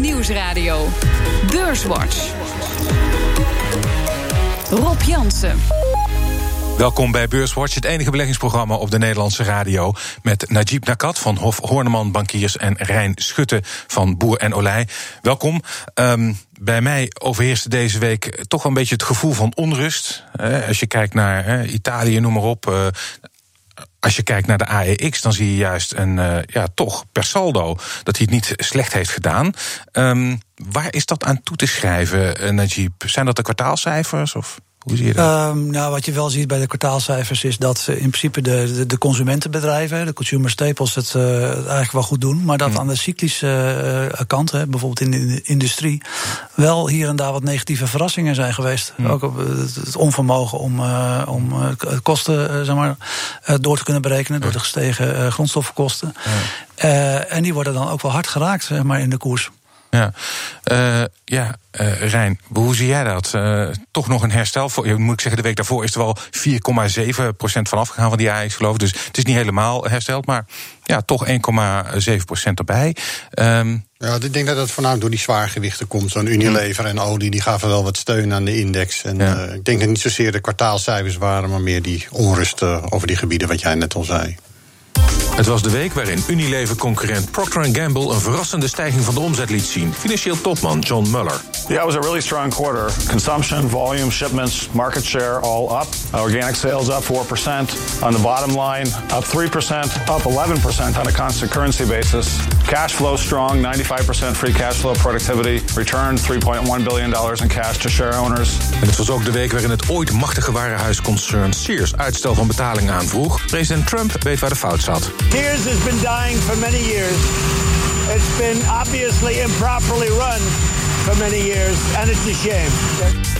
Nieuwsradio. Beurswatch. Rob Jansen. Welkom bij Beurswatch, het enige beleggingsprogramma op de Nederlandse radio. Met Najib Nakat van Hof Horneman Bankiers en Rijn Schutte van Boer en Olij. Welkom. Um, bij mij overheerste deze week toch wel een beetje het gevoel van onrust. als je kijkt naar Italië, noem maar op. Uh, als je kijkt naar de AEX, dan zie je juist een, uh, ja, toch per saldo dat hij het niet slecht heeft gedaan. Um, waar is dat aan toe te schrijven, uh, Najib? Zijn dat de kwartaalcijfers? Of? Hoe zie je dat? Um, nou, wat je wel ziet bij de kwartaalcijfers is dat in principe de, de, de consumentenbedrijven, de consumer staples, het uh, eigenlijk wel goed doen. Maar dat aan de cyclische uh, kant, hè, bijvoorbeeld in de industrie, wel hier en daar wat negatieve verrassingen zijn geweest. Ook op het onvermogen om, uh, om kosten zeg maar, door te kunnen berekenen door de gestegen grondstoffenkosten. en die worden dan ook wel hard geraakt zeg maar, in de koers. Ja, uh, ja uh, Rijn, hoe zie jij dat? Uh, toch nog een herstel? Voor, moet ik zeggen, de week daarvoor is er wel 4,7% van afgegaan van die AX, geloof ik. Dus het is niet helemaal hersteld, maar ja, toch 1,7% erbij. Um, ja, ik denk dat dat voornamelijk door die zwaargewichten komt. Zo'n Unilever en olie, die gaven wel wat steun aan de index. En ja. ik denk dat niet zozeer de kwartaalcijfers waren, maar meer die onrust over die gebieden, wat jij net al zei. Het was de week waarin Unilever-concurrent Procter Gamble een verrassende stijging van de omzet liet zien. Financieel topman John Muller. Yeah, it was a really strong quarter. Consumption, volume, shipments, market share all up. Organic sales up 4%. On the bottom line, up 3%, up 11% on a constant currency basis. Cash flow strong, 95% free cash flow productivity. Returned 3.1 billion dollars in cash to share owners. En het was ook de week waarin het ooit machtige warenhuisconcern Sears uitstel van betaling aanvroeg. President Trump weet waar de fout zat. Sears has been dying for many years. It's been obviously improperly run for many years, and it's a shame.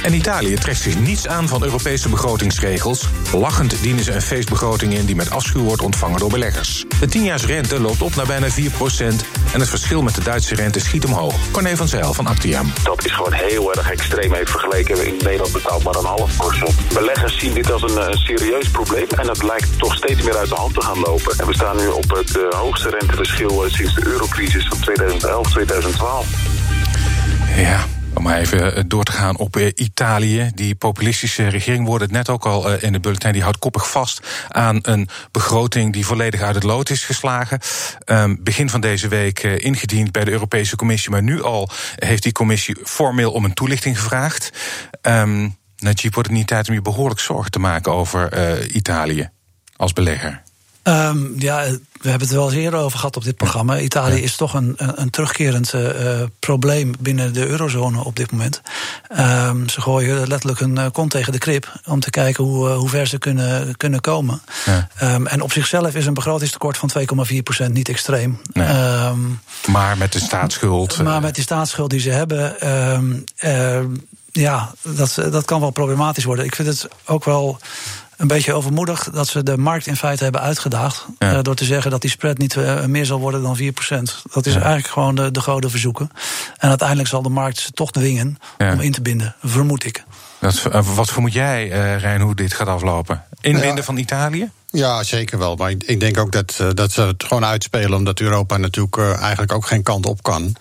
En Italië trekt zich niets aan van Europese begrotingsregels. Lachend dienen ze een feestbegroting in die met afschuw wordt ontvangen door beleggers. De tienjaarsrente loopt op naar bijna 4% en het verschil met de Duitse rente schiet omhoog. Corné van Zijl van Actiam. Dat is gewoon heel erg extreem even vergeleken. In Nederland betaalt maar een half procent. Beleggers zien dit als een, een, serieus probleem en het lijkt toch steeds meer uit de hand te gaan lopen. En we staan nu op het uh, hoogste renteverschil uh, sinds de eurocrisis van 2011, 2012. Ja, om maar even door te gaan op Italië. Die populistische regering wordt het net ook al in de bulletin. Die houdt koppig vast aan een begroting die volledig uit het lood is geslagen. Um, begin van deze week ingediend bij de Europese Commissie. Maar nu al heeft die commissie formeel om een toelichting gevraagd. Um, Najib, wordt het niet tijd om je behoorlijk zorgen te maken over Italië als belegger? Um, ja, we hebben het er wel eens eerder over gehad op dit programma. Italië ja. is toch een, een terugkerend uh, probleem binnen de eurozone op dit moment. Um, ze gooien letterlijk een uh, kont tegen de krip om te kijken hoe, hoe ver ze kunnen, kunnen komen. Ja. Um, en op zichzelf is een begrotingstekort van 2,4% niet extreem. Nee. maar met de staatsschuld. Maar met die staatsschuld die ze hebben. ja, dat, dat kan wel problematisch worden. Ik vind het ook wel een beetje overmoedig dat ze de markt in feite hebben uitgedaagd. Ja. Uh, door te zeggen dat die spread niet uh, meer zal worden dan 4%. Dat is ja. eigenlijk gewoon de, de goden verzoeken. En uiteindelijk zal de markt ze toch dwingen ja. om in te binden, vermoed ik. Dat, uh, wat vermoed jij, Rijn, hoe dit gaat aflopen? Inbinden van Italië? Ja, zeker wel. Maar ik denk ook dat, dat ze het gewoon uitspelen, omdat Europa natuurlijk eigenlijk ook geen kant op kan.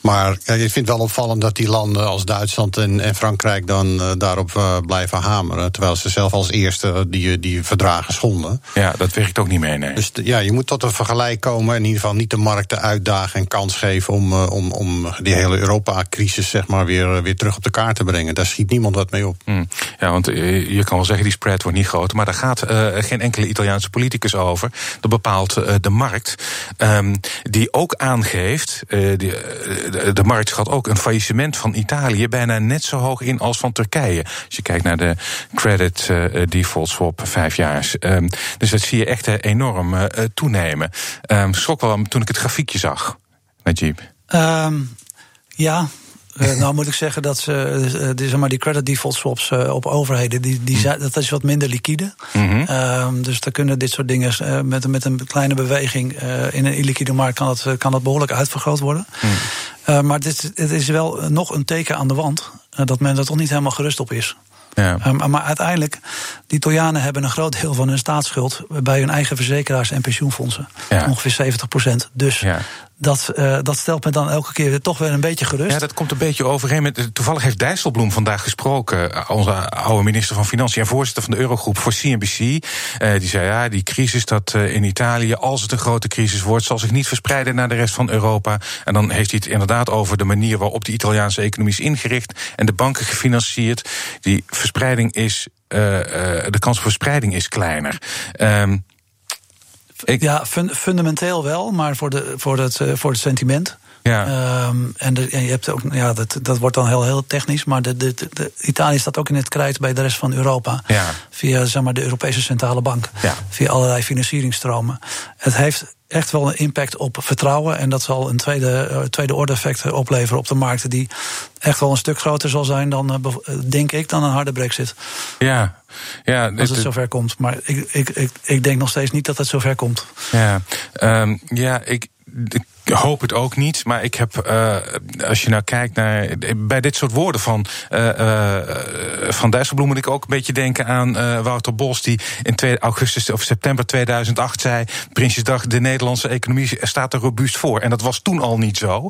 Maar ja, ik vind het wel opvallend dat die landen als Duitsland en, en Frankrijk dan uh, daarop uh, blijven hameren. Terwijl ze zelf als eerste die, die verdragen schonden. Ja, dat werkt ook niet mee, nee. Dus ja, je moet tot een vergelijk komen. In ieder geval niet de markten uitdagen en kans geven om, om, om die hele Europa-crisis zeg maar, weer, weer terug op de kaart te brengen. Daar schiet niemand wat mee op. Mm. Ja, want je kan wel zeggen die spread wordt niet groter. Maar daar gaat geen enkele Italiaanse politicus over. Dat bepaalt de markt. Um, die ook aangeeft. die, de, de markt schat ook een faillissement van Italië bijna net zo hoog in als van Turkije. Als je kijkt naar de credit default swap vijfjaars. Um, dus dat zie je echt enorm toenemen. Um, schrok wel toen ik het grafiekje zag, Najib. Ja, uh, nou moet ik zeggen dat ze, uh, zeg maar, die credit default swaps uh, op overheden, die, die, mm. dat is wat minder liquide. Mm -hmm. dus daar kunnen dit soort dingen met, met een kleine beweging in een illiquide markt kan dat, kan dat behoorlijk uitvergroot worden. Mm. maar dit, het is wel nog een teken aan de wand dat men er toch niet helemaal gerust op is. Ja. Um, maar uiteindelijk, die Italianen hebben een groot deel van hun staatsschuld bij hun eigen verzekeraars en pensioenfondsen. Ja. Ongeveer 70 procent. Dus Ja. dat, uh, dat stelt me dan elke keer toch weer een beetje gerust. Ja, dat komt een beetje overeen met. Toevallig heeft Dijsselbloem vandaag gesproken, onze oude minister van Financiën en voorzitter van de Eurogroep voor CNBC. Uh, die zei: ja, die crisis dat uh, in Italië, als het een grote crisis wordt, zal zich niet verspreiden naar de rest van Europa. En dan heeft hij het inderdaad over de manier waarop de Italiaanse economie is ingericht en de banken gefinancierd. Die verspreiding is. Uh, de kans op verspreiding is kleiner. Um. Ja, fun fundamenteel wel, maar voor, de, voor, het, uh, voor het sentiment. Ja. Um, en, de, en je hebt ook, ja, dat, dat wordt dan heel, heel technisch, maar de, de, de, Italië staat ook in het krijt bij de rest van Europa. Ja. Via zeg maar, de Europese Centrale Bank. Ja. Via allerlei financieringstromen. Het heeft echt wel een impact op vertrouwen. En dat zal een tweede, uh, tweede orde effect opleveren op de markten, die echt wel een stuk groter zal zijn dan, uh, denk ik, dan een harde brexit. Ja. Ja, Als het zover komt. Maar ik, ik, ik, ik denk nog steeds niet dat het zover komt. Ja, um, ja ik, ik hoop het ook niet. Maar ik heb, uh, als je nou kijkt naar. Bij dit soort woorden van, uh, uh, van Dijsselbloem moet ik ook een beetje denken aan Wouter Bos, die in 2 augustus of september 2008 zei: Prinsjesdag, de Nederlandse economie staat er robuust voor. En dat was toen al niet zo.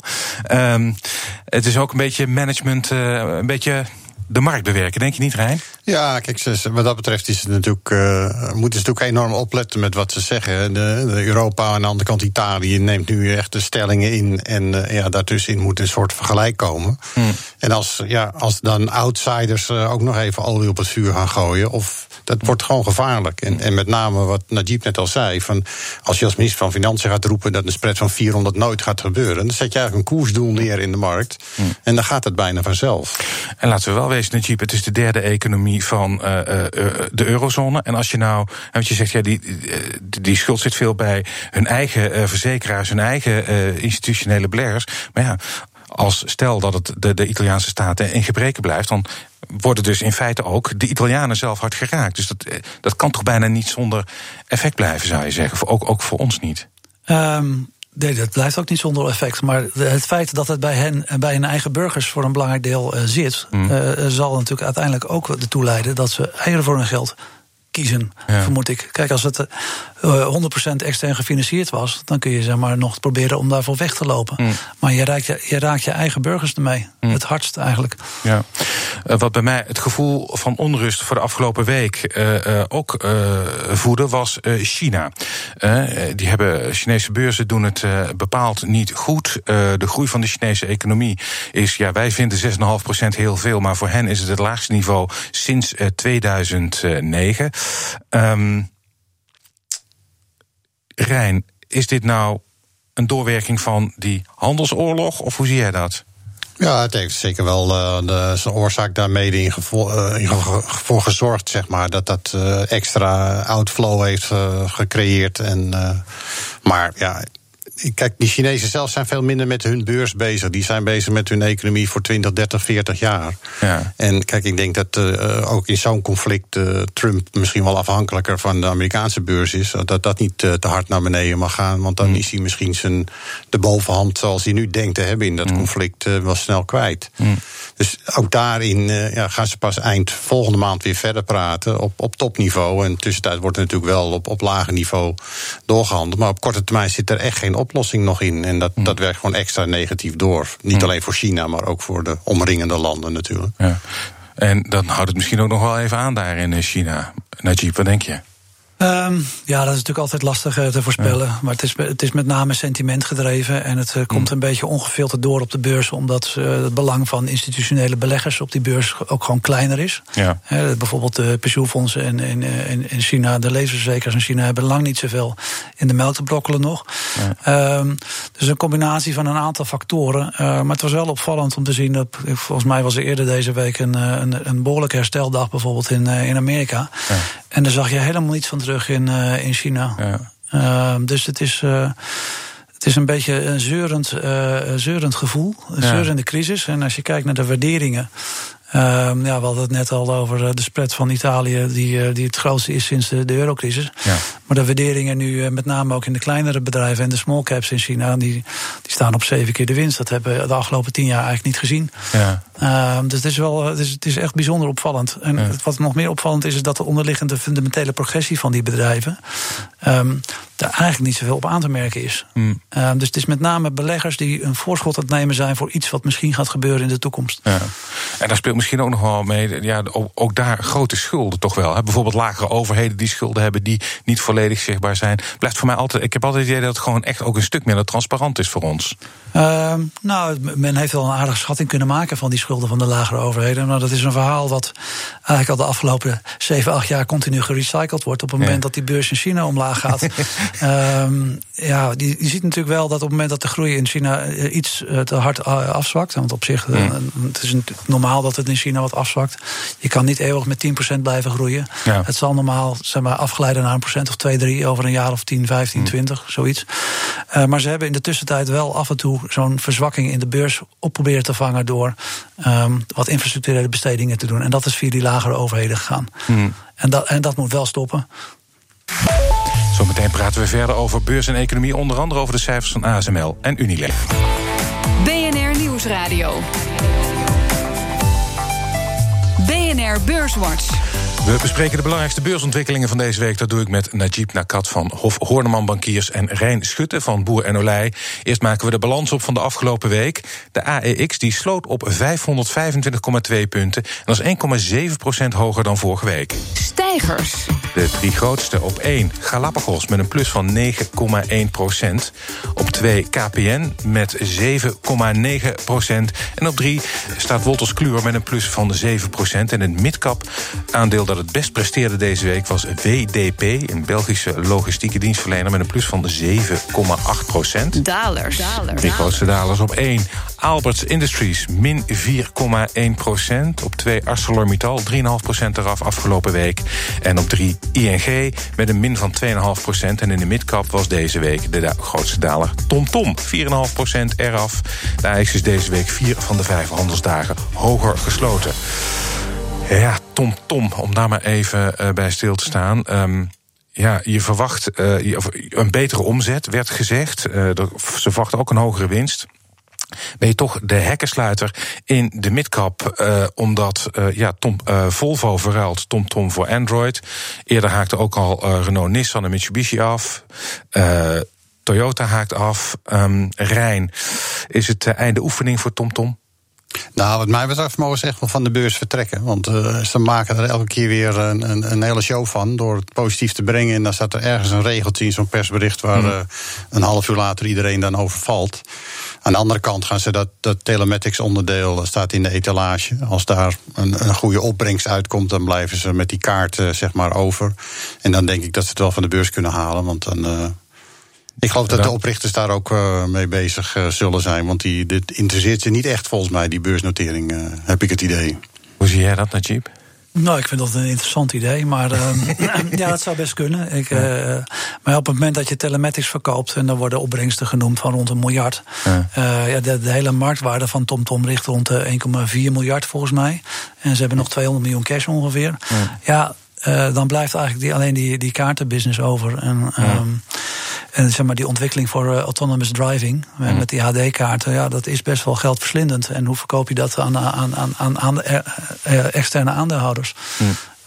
Um, het is ook een beetje management, een beetje de markt bewerken, denk je niet, Rijn? Ja, kijk, wat dat betreft is het natuurlijk, uh, moeten ze natuurlijk enorm opletten met wat ze zeggen. De, de Europa aan de andere kant Italië neemt nu echt de stellingen in. En uh, ja, daartussenin moet een soort vergelijk komen. Hmm. En als, ja, als dan outsiders uh, ook nog even olie op het vuur gaan gooien, of dat wordt gewoon gevaarlijk. En, en met name wat Najib net al zei: van als je als minister van Financiën gaat roepen dat een spread van 400 nooit gaat gebeuren, dan zet je eigenlijk een koersdoel neer in de markt. Hmm. En dan gaat het bijna vanzelf. En laten we wel wezen, Najib, het is de derde economie van uh, uh, de eurozone. En als je nou, want je zegt ja, die, die, schuld zit veel bij hun eigen verzekeraars, hun eigen institutionele beleggers. Maar ja, als stel dat het de, de Italiaanse staat in gebreken blijft, dan worden dus in feite ook de Italianen zelf hard geraakt. Dus dat, dat kan toch bijna niet zonder effect blijven, zou je zeggen. Ook, ook voor ons niet. Um Nee, dat blijft ook niet zonder effect. Maar het feit dat het bij hen en bij hun eigen burgers voor een belangrijk deel uh, zit, Mm. uh, zal natuurlijk uiteindelijk ook ertoe leiden dat ze eieren voor hun geld kiezen, Ja. vermoed ik. Kijk, als het uh, 100% extern gefinancierd was, dan kun je zeg maar nog proberen om daarvoor weg te lopen. Mm. Maar je raakt je, je raakt je eigen burgers ermee. Mm. Het hardst eigenlijk. Ja. Uh, wat bij mij het gevoel van onrust voor de afgelopen week uh, ook voedde, was China. die hebben Chinese beurzen doen het bepaald niet goed. de groei van de Chinese economie is, ja, wij vinden 6,5% heel veel, maar voor hen is het het laagste niveau sinds 2009. Um, Rijn, is dit nou een doorwerking van die handelsoorlog, of hoe zie jij dat? Ja, het heeft zeker wel uh, de, zijn oorzaak daar mede in uh, voor gezorgd, zeg maar. Dat dat uh, extra outflow heeft gecreëerd. En, maar ja. Kijk, die Chinezen zelf zijn veel minder met hun beurs bezig. Die zijn bezig met hun economie voor 20, 30, 40 jaar. Ja. En kijk, ik denk dat uh, ook in zo'n conflict uh, Trump misschien wel afhankelijker van de Amerikaanse beurs is. Dat dat niet uh, te hard naar beneden mag gaan. Want dan mm. is hij misschien zijn, de bovenhand zoals hij nu denkt te hebben in dat mm. conflict wel snel kwijt. Mm. Dus ook daarin ja, gaan ze pas eind volgende maand weer verder praten op, op topniveau. En tussentijd wordt er natuurlijk wel op, op lager niveau doorgehandeld. Maar op korte termijn zit er echt geen oplossing nog in. En dat, dat werkt gewoon extra negatief door. Niet alleen voor China, maar ook voor de omringende landen natuurlijk. Ja. En dan houdt het misschien ook nog wel even aan daar in China. Najib, wat denk je? Um, ja, dat is natuurlijk altijd lastig uh, te voorspellen. Ja. Maar het is, het is met name sentiment gedreven. En het uh, komt Mm. een beetje ongefilterd door op de beurs. Omdat uh, het belang van institutionele beleggers op die beurs ook gewoon kleiner is. Ja. bijvoorbeeld de pensioenfondsen in, in, in, in China, de levensverzekeraars in China hebben lang niet zoveel in de melk te brokkelen nog. Ja. Um, dus een combinatie van een aantal factoren. maar het was wel opvallend om te zien. Dat, volgens mij was er eerder deze week een, een, een behoorlijke hersteldag bijvoorbeeld in, in Amerika. Ja. En daar zag je helemaal niets van terug in, uh, in China. Ja. Uh, dus het is, uh, het is een beetje een zeurend, zeurend gevoel. Een Ja. zeurende crisis. En als je kijkt naar de waarderingen. Ehm, ja, we hadden het net al over de spread van Italië, die, die het grootste is sinds de, de eurocrisis. Ja. Maar de waarderingen nu, met name ook in de kleinere bedrijven en de small caps in China, die, die staan op zeven keer de winst. Dat hebben we de afgelopen tien jaar eigenlijk niet gezien. Ja. Ehm, dus het is, wel, het, is, het is echt bijzonder opvallend. En Ja. wat nog meer opvallend is, is dat de onderliggende fundamentele progressie van die bedrijven. ehm, daar eigenlijk niet zoveel op aan te merken is. Mm. Ehm, dus het is met name beleggers die een voorschot aan het nemen zijn voor iets wat misschien gaat gebeuren in de toekomst. Ja. En daar speelt misschien ook nog wel mee, ja, ook, daar grote schulden toch wel. Hè? Bijvoorbeeld lagere overheden die schulden hebben die niet volledig zichtbaar zijn. Blijft voor mij altijd, ik heb altijd het idee dat het gewoon echt ook een stuk minder transparant is voor ons. Nou, men heeft wel een aardige schatting kunnen maken van die schulden van de lagere overheden. Maar dat is een verhaal wat eigenlijk al de afgelopen 7, 8 jaar continu gerecycled wordt. Op het moment Ja. dat die beurs in China omlaag gaat. Ehm, ja, je ziet natuurlijk wel dat op het moment dat de groei in China eh, iets eh, te hard eh, afzwakt. Want op zich, eh, het is natuurlijk normaal dat het in China wat afzwakt. Je kan niet eeuwig met 10% blijven groeien. Ja. Het zal normaal zeg maar, afgeleiden naar een procent of 2, 3 over een jaar of 10, 15, 20, zoiets. Maar ze hebben in de tussentijd wel af en toe zo'n verzwakking in de beurs op proberen te vangen door ehm, wat infrastructurele bestedingen te doen. En dat is via die lagere overheden gegaan. En, dat, en dat moet wel stoppen. Zometeen praten we verder over beurs en economie, onder andere over de cijfers van ASML en Unilever. BNR Nieuwsradio. BNR Beurswatch. We bespreken de belangrijkste beursontwikkelingen van deze week. Dat doe ik met Najib Nakat van Hof Horneman Bankiers en Rijn Schutte van Boer en Olij. Eerst maken we de balans op van de afgelopen week. De AEX die sloot op 525,2 punten. En dat is 1,7% hoger dan vorige week. Stijgers. De drie grootste op 1 Galapagos met een plus van 9,1 procent. Op 2 KPN met 7,9 procent. En op 3 staat Wolters Kluwer met een plus van 7 procent. En het midcap aandeel dat het best presteerde deze week was WDP, een Belgische logistieke dienstverlener met een plus van 7,8 procent. Dalers. De grootste dalers op 1. Alberts Industries, min 4,1 procent. Op 2 ArcelorMittal, 3,5 procent eraf afgelopen week. En op 3 ING met een min van 2,5 procent. En in de midcap was deze week de da- grootste daler TomTom, 4,5 procent eraf. De AX is deze week 4 van de 5 handelsdagen hoger gesloten. Ja, Tom Tom, om daar maar even eh, bij stil te staan. Ehm, ja, je verwacht eh, een betere omzet, werd gezegd. Eh, ze verwachten ook een hogere winst. Ben je toch de hekkensluiter in de midcap, eh, omdat ja, Tom, Volvo verruilt TomTom voor Android. Eerder haakte ook al Renault, Nissan en Mitsubishi af. Toyota haakt af. Ehm Rijn, is het einde oefening voor TomTom? Nou, wat mij betreft mogen ze echt wel van de beurs vertrekken. Want eh, ze maken er elke keer weer een, een, een hele show van door het positief te brengen. En dan staat er ergens een regeltje in zo'n persbericht waar eh, een half uur later iedereen dan over valt. Aan de andere kant gaan ze dat, dat telematics onderdeel eh, staat in de etalage. Als daar een, een goede opbrengst uitkomt, dan blijven ze met die kaart eh, zeg maar over. En dan denk ik dat ze het wel van de beurs kunnen halen. Want dan. Ik geloof dat de oprichters daar ook eh, mee bezig eh, zullen zijn. Want die, dit interesseert ze niet echt volgens mij, die beursnotering, eh, heb ik het idee. Hoe zie jij dat, Najib? Nou, ik vind dat een interessant idee, maar ehm, ja, dat zou best kunnen. Ik, eh, maar op het moment dat je telematics verkoopt en dan worden opbrengsten genoemd van rond een miljard. Ja. eh, ja, de, de hele marktwaarde van TomTom ligt rond de 1,4 miljard volgens mij. En ze hebben nog 200 miljoen cash ongeveer. Ja, eh, dan blijft eigenlijk die, alleen die, die kaartenbusiness over. En, ehm, en zeg maar die ontwikkeling voor eh, autonomous driving eh, met die HD-kaarten, ja, dat is best wel geldverslindend. En hoe verkoop je dat aan, aan, aan, aan, eh, externe aandeelhouders?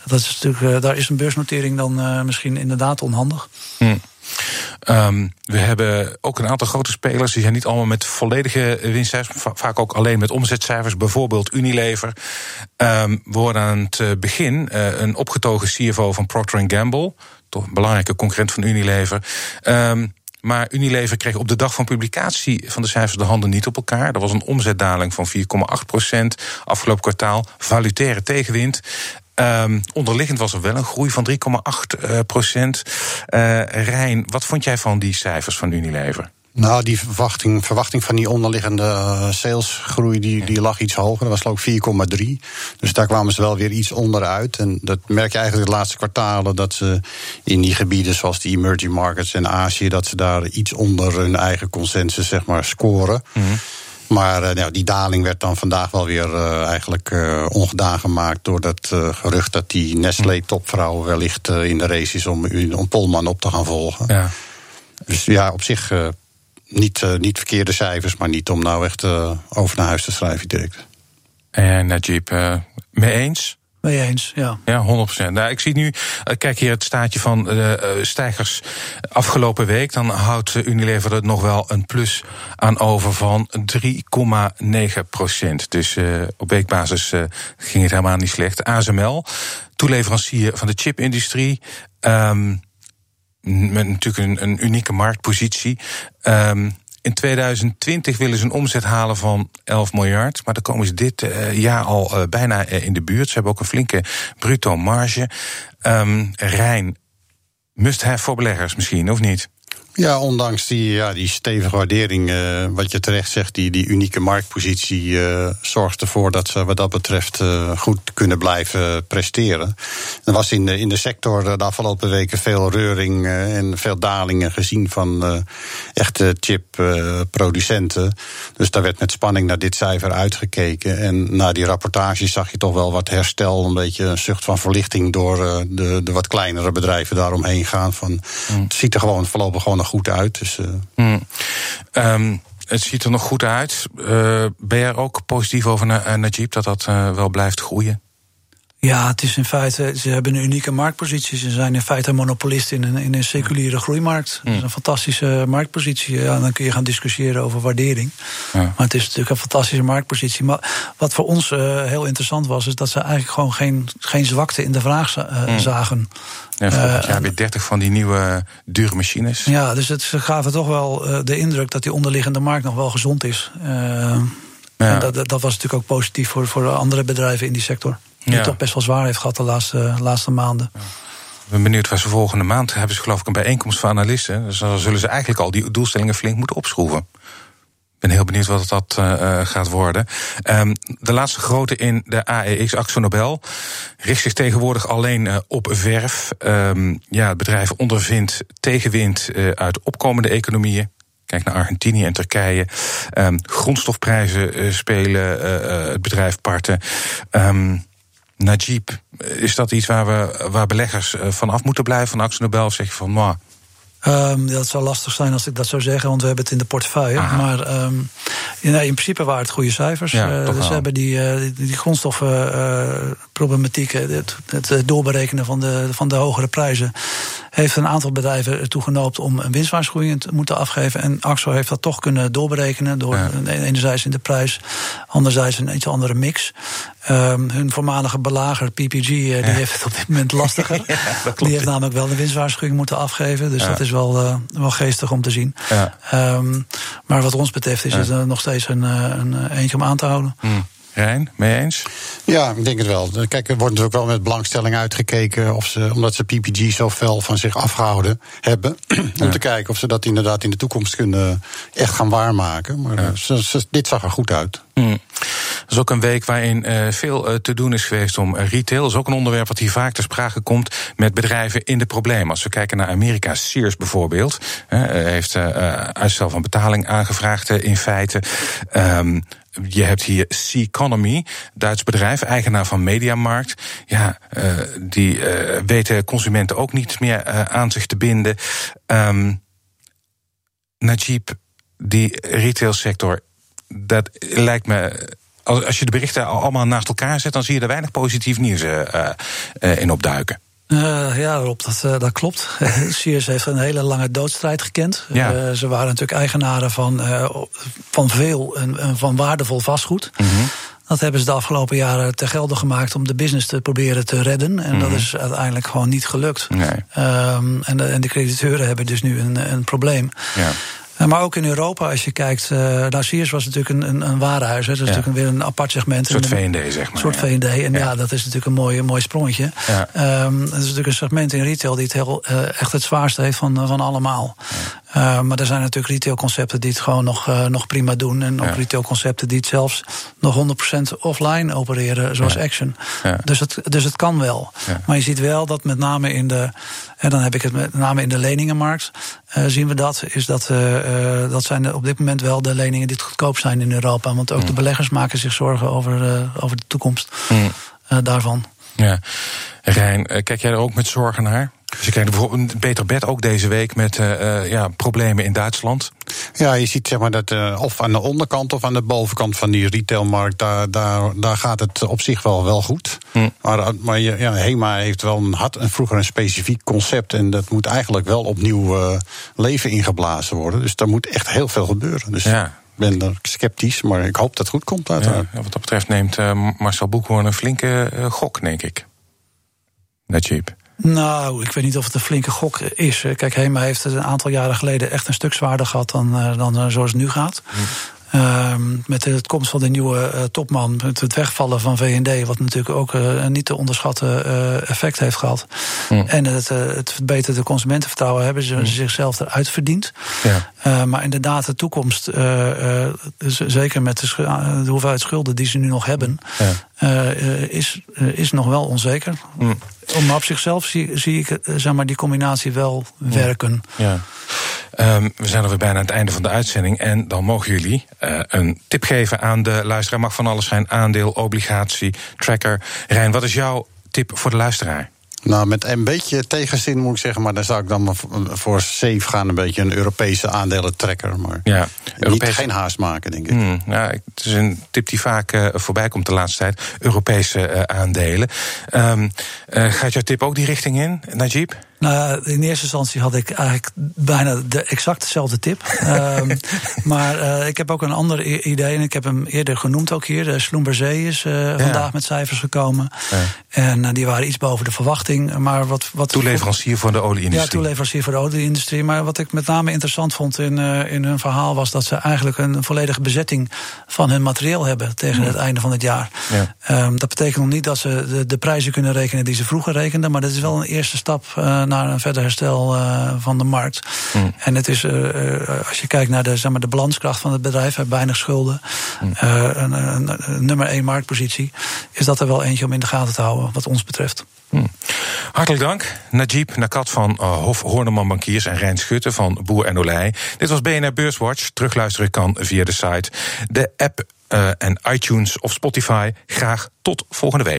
Dat is natuurlijk, daar is een beursnotering dan misschien inderdaad onhandig. Hm. Ehm, we hebben ook een aantal grote spelers. Die zijn niet allemaal met volledige winstcijfers. va- Vaak ook alleen met omzetcijfers. Bijvoorbeeld Unilever. We hoorden aan het begin een opgetogen CFO van Procter Gamble. Een belangrijke concurrent van Unilever. Ehm, maar Unilever kreeg op de dag van publicatie van de cijfers de handen niet op elkaar. Er was een omzetdaling van 4,8 procent afgelopen kwartaal. Valutaire tegenwind. Ehm, onderliggend was er wel een groei van 3,8 eh, procent. Eh, Rijn, wat vond jij van die cijfers van Unilever? Nou, die verwachting, verwachting van die onderliggende eh, salesgroei die, die lag iets hoger. Dat was geloof ik 4,3. Dus daar kwamen ze wel weer iets onderuit. En dat merk je eigenlijk de laatste kwartalen... dat ze in die gebieden zoals die emerging markets en Azië... dat ze daar iets onder hun eigen consensus zeg maar, scoren. Maar uh, nou, die daling werd dan vandaag wel weer uh, eigenlijk uh, ongedaan gemaakt door dat gerucht dat die Nestlé-topvrouw wellicht in de race is om, om Polman op te gaan volgen. Ja. Dus ja, op zich niet, niet verkeerde cijfers, maar niet om nou echt over naar huis te schrijven direct. En Najib, mee eens? Mee eens, ja. Ja, 100%. Nou, ik zie nu, eh, kijk hier het staatje van de uh, stijgers afgelopen week. Dan houdt Unilever er nog wel een plus aan over van 3,9%. Dus uh, op weekbasis uh, ging het helemaal niet slecht. ASML, toeleverancier van de chipindustrie. Um, met natuurlijk een, een unieke marktpositie. Um, in 2020 willen ze een omzet halen van 11 miljard. Maar dan komen ze dit uh, jaar al uh, bijna uh, in de buurt. Ze hebben ook een flinke bruto marge. Um, Rijn, must have voor beleggers misschien, of niet? Ja, ondanks die, ja, die stevige waardering, uh, wat je terecht zegt, die, die unieke marktpositie uh, zorgt ervoor dat ze wat dat betreft uh, goed kunnen blijven presteren. Er was in de, in de sector de afgelopen weken veel reuring en veel dalingen gezien van echte chipproducenten. dus daar werd met spanning naar dit cijfer uitgekeken. En na die rapportages zag je toch wel wat herstel, een beetje een zucht van verlichting door de, de wat kleinere bedrijven daaromheen gaan. Van, mm. Het ziet er gewoon voorlopig gewoon goed uit. Dus, uh... hmm. um, het ziet er nog goed uit. Uh, ben je er ook positief over naar uh, Najib dat dat wel blijft groeien? Ja, het is in feite, ze hebben een unieke marktpositie. Ze zijn in feite een monopolist in een, in een seculiere groeimarkt. Dat is een fantastische marktpositie. Ja, dan kun je gaan discussiëren over waardering. Ja. Maar het is natuurlijk een fantastische marktpositie. Maar wat voor ons uh, heel interessant was, is dat ze eigenlijk gewoon geen, geen zwakte in de vraag uh, zagen. Ja, volgend jaar weer 30 van die nieuwe dure machines. Ja, dus het, ze gaven toch wel uh, de indruk dat die onderliggende markt nog wel gezond is. Ja. dat, dat was natuurlijk ook positief voor, voor andere bedrijven in die sector. Die ja. het toch best wel zwaar heeft gehad de laatste, laatste maanden. Ja. Ik ben benieuwd waar ze volgende maand hebben ze geloof ik een bijeenkomst van analisten. Dus dan zullen ze eigenlijk al die doelstellingen flink moeten opschroeven. Ik ben heel benieuwd wat dat uh, gaat worden. Um, de laatste grote in de AEX, Axo Nobel, richt zich tegenwoordig alleen uh, op verf. Um, ja, het bedrijf ondervindt tegenwind uh, uit opkomende economieën. Kijk naar Argentinië en Turkije. Um, grondstofprijzen spelen het bedrijf parten. Najib, is dat iets waar, we, waar beleggers eh, van af moeten blijven van Axel Nobel? Of zeg je van, nou, Um, dat zou lastig zijn als ik dat zou zeggen, want we hebben het in de portefeuille. Aha. Maar um, in, in, principe waren het goede cijfers. Ja, uh, dus we hebben die, uh, die, die grondstoffenproblematiek, uh, het, het, doorberekenen van de, van de hogere prijzen, heeft een aantal bedrijven ertoe genoopt om een winstwaarschuwing te moeten afgeven. En Axo heeft dat toch kunnen doorberekenen door ja. enerzijds in de prijs, anderzijds een iets andere mix. Um, hun voormalige belager, PPG, die ja. heeft het op dit moment lastiger. die heeft namelijk wel de winstwaarschuwing moeten afgeven. Dus dat is wel, uh, wel geestig om te zien. Um, maar wat ons betreft is het uh, nog steeds een, een eentje om aan te houden. Mm. Rijn, mee eens? Ja, ik denk het wel. Kijk, er wordt natuurlijk wel met belangstelling uitgekeken. Of ze, omdat ze PPG zo fel van zich afgehouden hebben. om ja. te kijken of ze dat inderdaad in de toekomst kunnen echt gaan waarmaken. Maar ja. ze, ze, dit zag er goed uit. Mm. Dat is ook een week waarin uh, veel uh, te doen is geweest om retail. Dat is ook een onderwerp wat hier vaak ter sprake komt met bedrijven in de problemen. Als we kijken naar Amerika, Sears bijvoorbeeld, heeft uitstel van betaling aangevraagd in feite. Um, je hebt hier C-Economy, Duits bedrijf, eigenaar van Mediamarkt. Ja, die weten consumenten ook niet meer aan zich te binden. Um, Najib, die retailsector, dat lijkt me. Als je de berichten allemaal naast elkaar zet, dan zie je er weinig positief nieuws in opduiken. Uh, ja, Rob, dat, dat klopt. Sears heeft een hele lange doodstrijd gekend. Ja. Ze waren natuurlijk eigenaren van, van veel en, en, van waardevol vastgoed. Mm -hmm. Dat hebben ze de afgelopen jaren ter gelde gemaakt om de business te proberen te redden. En mm -hmm. dat is uiteindelijk gewoon niet gelukt. Nee. Um, en, de, en de crediteuren hebben dus nu een, een probleem. Ja. Maar ook in Europa, als je kijkt. Uh, Sears was natuurlijk een, een, een warenhuis. Hè. Dat is ja. natuurlijk weer een apart segment. Een soort V&D, zeg maar. Een soort V&D. En ja. ja. dat is natuurlijk een mooi, een mooi sprongetje. Um, dat is natuurlijk een segment in retail die het heel, uh, echt het zwaarste heeft van, van allemaal. Uh, maar er zijn natuurlijk retailconcepten die het gewoon nog, uh, nog prima doen. En ook ja. retailconcepten die het zelfs nog 100% offline opereren, zoals ja. Action. Ja. Dus, het, dus het kan wel. Maar je ziet wel dat met name in de. En dan heb ik het met name in de leningenmarkt. Uh, zien we dat. Is dat, dat zijn op dit moment wel de leningen die het goedkoop zijn in Europa. Want ook mm. de beleggers maken zich zorgen over, over de toekomst mm. daarvan. Ja. Rijn, kijk jij er ook met zorgen naar? Dus je krijgt bijvoorbeeld een beter bed ook deze week met uh, uh, ja, problemen in Duitsland. Ja, je ziet zeg maar dat uh, of aan de onderkant of aan de bovenkant van die retailmarkt, daar, daar, daar gaat het op zich wel, wel goed. Hm. Maar, maar ja, HEMA heeft wel een, had een, vroeger een specifiek concept en dat moet eigenlijk wel opnieuw leven ingeblazen worden. Dus daar moet echt heel veel gebeuren. Dus ja. ik ben er sceptisch, maar ik hoop dat het goed komt uiteraard. Ja, wat dat betreft neemt Marcel Boekhoorn een flinke gok, denk ik. Najib. Nou, ik weet niet of het een flinke gok is. Kijk, Hema heeft het een aantal jaren geleden echt een stuk zwaarder gehad dan, uh, dan uh, zoals het nu gaat. Hm. Uh, met de komst van de nieuwe uh, topman, met het wegvallen van VND, wat natuurlijk ook uh, een niet te onderschatten effect heeft gehad. Mm. En het, het verbeterde consumentenvertrouwen hebben ze mm. zichzelf eruit verdiend. Ja. maar inderdaad, de toekomst, zeker met de, de, hoeveelheid schulden die ze nu nog hebben, ja. Is, is nog wel onzeker. Mm. Maar op zichzelf zie, zie ik zeg maar, die combinatie wel werken. Ja. Um, we zijn alweer bijna aan het einde van de uitzending. En dan mogen jullie uh, een tip geven aan de luisteraar. Mag van alles zijn: aandeel, obligatie, tracker. Rijn, wat is jouw tip voor de luisteraar? Nou, met een beetje tegenzin moet ik zeggen, maar dan zou ik dan voor safe gaan. Een beetje een Europese aandelentrekker. Maar ja, Europese... niet, geen haast maken, denk ik. Hmm, nou, het is een tip die vaak uh, voorbij komt de laatste tijd. Europese uh, aandelen. Um, uh, gaat jouw tip ook die richting in, Najib? Nou, in eerste instantie had ik eigenlijk bijna de exact dezelfde tip. um, maar uh, ik heb ook een ander idee en ik heb hem eerder genoemd ook hier. De Sloemberzee is uh, ja. vandaag met cijfers gekomen. Ja. En uh, die waren iets boven de verwachting. Maar wat, wat toeleverancier voor de olieindustrie. Ja, toeleverancier voor de olieindustrie. Maar wat ik met name interessant vond in, in hun verhaal was dat ze eigenlijk een volledige bezetting van hun materieel hebben tegen ja. het einde van het jaar. Um, dat betekent nog niet dat ze de, de, prijzen kunnen rekenen die ze vroeger rekenden. Maar dat is wel een eerste stap naar een verder herstel uh, van de markt. Mm. En het is, uh, als je kijkt naar de, zeg maar, de balanskracht van het bedrijf, heeft weinig schulden, mm. een, een, een, nummer één marktpositie, is dat er wel eentje om in de gaten te houden, wat ons betreft. Mm. Hartelijk dank, Najib Nakat van Hof Horneman Bankiers en Rijn Schutte van Boer en Olij. Dit was BNR Beurswatch. Terugluisteren kan via de site, de app en iTunes of Spotify. Graag tot volgende week.